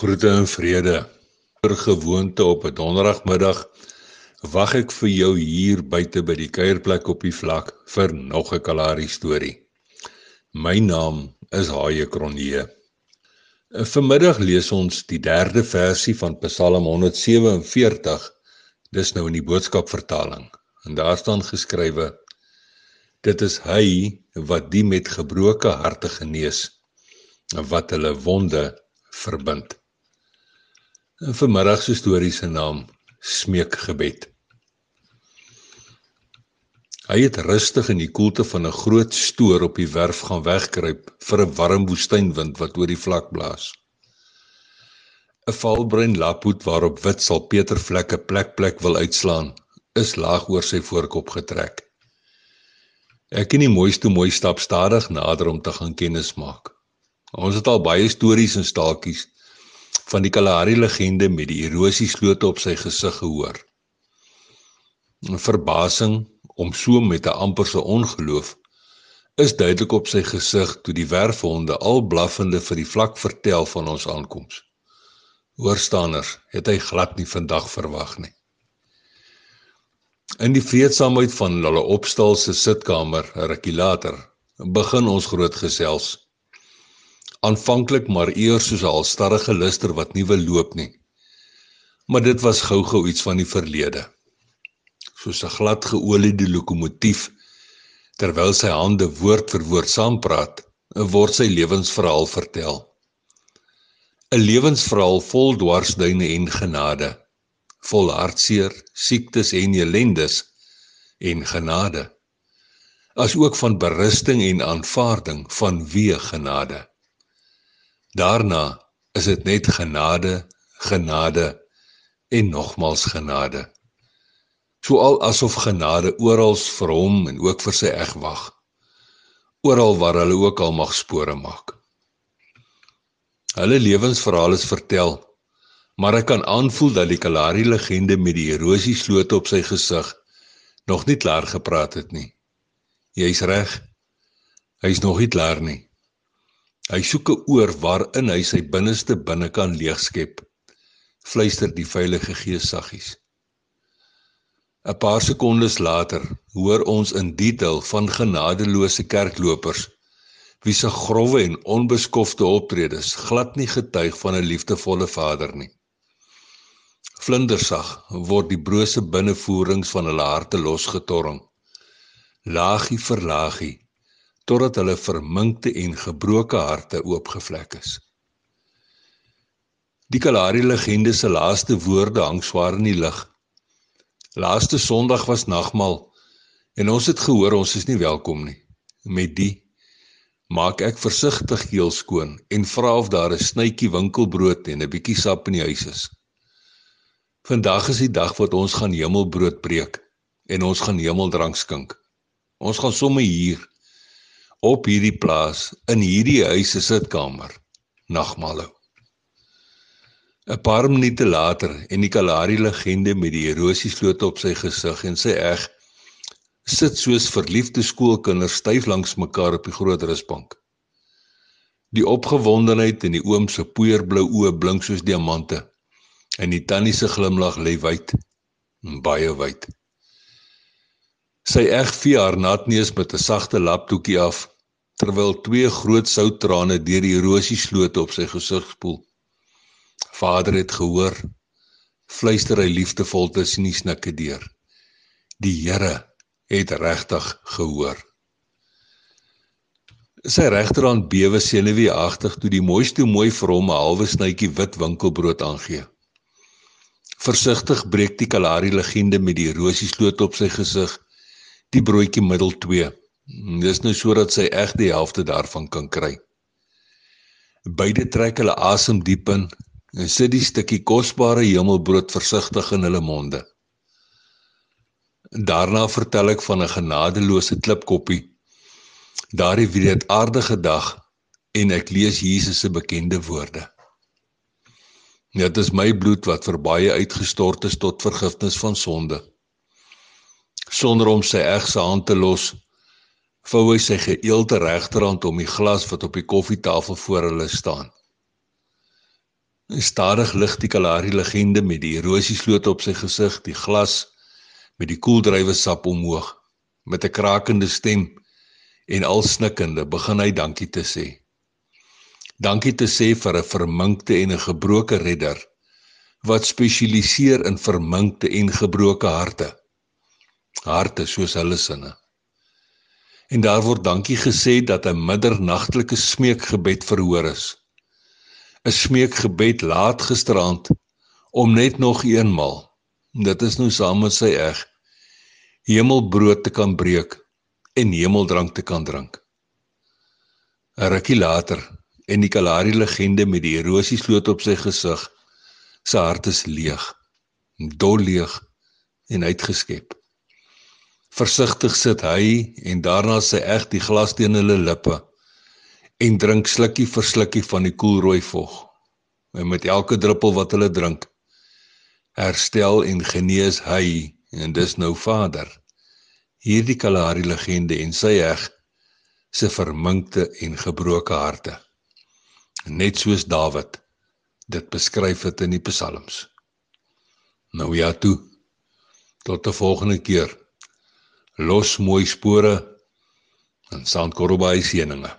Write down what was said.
Groete en vrede. Per gewoonte op 'n donderdagmiddag wag ek vir jou hier buite by die kuierplek op die vlak vir nog 'n Kalahari storie. My naam is Haie Kronje. Vanmiddag lees ons die derde versie van Psalm 147. Dis nou in die boodskap vertaling. En daar staan geskrywe: Dit is hy wat die met gebroke harte genees en wat hulle wonde verbind. In vanmiddag se storie se naam Smeekgebed. Hy het rustig in die koelte van 'n groot stoor op die werf gaan wegkruip vir 'n warm woestynwind wat oor die vlak blaas. 'n Valbrein laphoed waarop wit salpetervlekke plek plek wil uitslaan, is laag oor sy voorkop getrek. Ek en die mooiste mooi stap stadig nader om te gaan kennis maak. Ons het al baie stories en staaltjies van die Kalahari legende met die erosieslote op sy gesig gehoor. 'n Verbasing om so met 'n amperse ongeloof is duidelik op sy gesig toe die werfhonde al blaffende vir die vlak vertel van ons aankoms. Hoorstanders het hy glad nie vandag verwag nie. In die vreedsaamheid van hulle opstal se sitkamer, 'n rukkie later, begin ons groot gesels aanvanklik maar eers soos 'n halstarrige luster wat nie wil loop nie. Maar dit was gou-gou iets van die verlede. Soos 'n glad geoliede lokomotief terwyl sy hande woord vir woord saampraat, word sy lewensverhaal vertel. 'n Lewensverhaal vol dwarsduine en genade, vol hartseer, siektes en ellendes en genade. As ook van berusting en aanvaarding van wie genade. Daarna is dit net genade, genade en nogmals genade. Soal asof genade oral vir hom en ook vir sy eg wag. Oral waar hulle ook al mag spore maak. Hulle lewensverhale is vertel, maar ek kan aanvoel dat die Kalahari legende met die erosie slote op sy gesig nog nie klaar gepraat het nie. Jy's reg. Hy's nog nie klaar nie. Hy soek 'n oor waarin hy sy binneste binne kan leegskep. Fluister die Heilige Gees saggies. 'n Paar sekondes later hoor ons in detail van genadeloose kerklopers wie se grouwe en onbeskofte optredes glad nie getuig van 'n liefdevolle Vader nie. Vlindersag word die brose binnevoerings van hulle harte losgetorring. Laagie vir laagie totdat hulle verminkte en gebroke harte oopgevlek is. Die Kalahari legende se laaste woorde hang swaar in die lug. Laaste Sondag was nagmaal en ons het gehoor ons is nie welkom nie. Met die maak ek versigtig heel skoon en vra of daar 'n snytjie winkelbrood en 'n bietjie sap in die huis is. Vandag is die dag wat ons gaan hemelbrood breek en ons gaan hemeldrank skink. Ons gaan sommer hier op hierdie plaas in hierdie huis se sitkamer nagmaal hou. 'n Paar minute later en die Kalahari legende met die erosiesloot op sy gesig en sy eg sit soos verliefde skoolkinders styf langs mekaar op die groot rusbank. Die opgewondenheid in die oom se poeierblou oë blink soos diamante en die tannie se glimlag lê wyd, baie wyd. Sy eg vee haar natneus met 'n sagte lapdoekie af terwyl twee groot souttrane deur die rosieslote op sy gesig spoel. Vader het gehoor, fluister hy liefdevol tussen die snikke deur. Die Here het regtig gehoor. Sy regterhand bewe senuweeagtig toe die mooiste mooi vir hom 'n halwe snytjie wit winkelbrood aangee. Versigtig breek die Kalahari legende met die rosiesloot op sy gesig die broodjie middel 2. Dis nou sodat sy eg die helfte daarvan kan kry. Beide trek hulle asem diep in en sit die stukkie kosbare hemelbrood versigtig in hulle monde. Daarna vertel ek van 'n genadeloose klipkoppie. Daardie wreedaardige dag en ek lees Jesus se bekende woorde. Dit is my bloed wat vir baie uitgestort is tot vergifnis van sonde sonder om sy eg se hand te los vou hy sy geëelde regterhand om die glas wat op die koffietafel voor hulle staan Stadig lig die Kalahari legende met die erosiesloot op sy gesig, die glas met die koeldrywe sap omhoog. Met 'n krakende stem en al snikkende begin hy dankie te sê. Dankie te sê vir 'n verminkte en 'n gebroke redder wat spesialiseer in verminkte en gebroke harte. Harte soos hulle sinne. En daar word dankie gesê dat 'n middernagtelike smeekgebed verhoor is. 'n Smeekgebed laat gisteraand om net nog eenmal. Dit is nou saam met sy eg hemelbrood te kan breek en hemeldrank te kan drink. 'n Rukkie later en die Kalahari legende met die erosiesloot op sy gesig, sy hart is leeg, dol leeg en uitgeskep. Versigtig sit hy en daarna sy eg die glas teen hulle lippe en drink slukkie vir slukkie van die koelrooi vog. En met elke druppel wat hulle drink, herstel en genees hy en dis nou Vader. Hierdie Kalahari legende en sy eg se verminkte en gebroke harte. Net soos Dawid dit beskryf het in die psalms. Nou ja toe. Tot 'n volgende keer los mooi spore en sand korrelbaai seëninge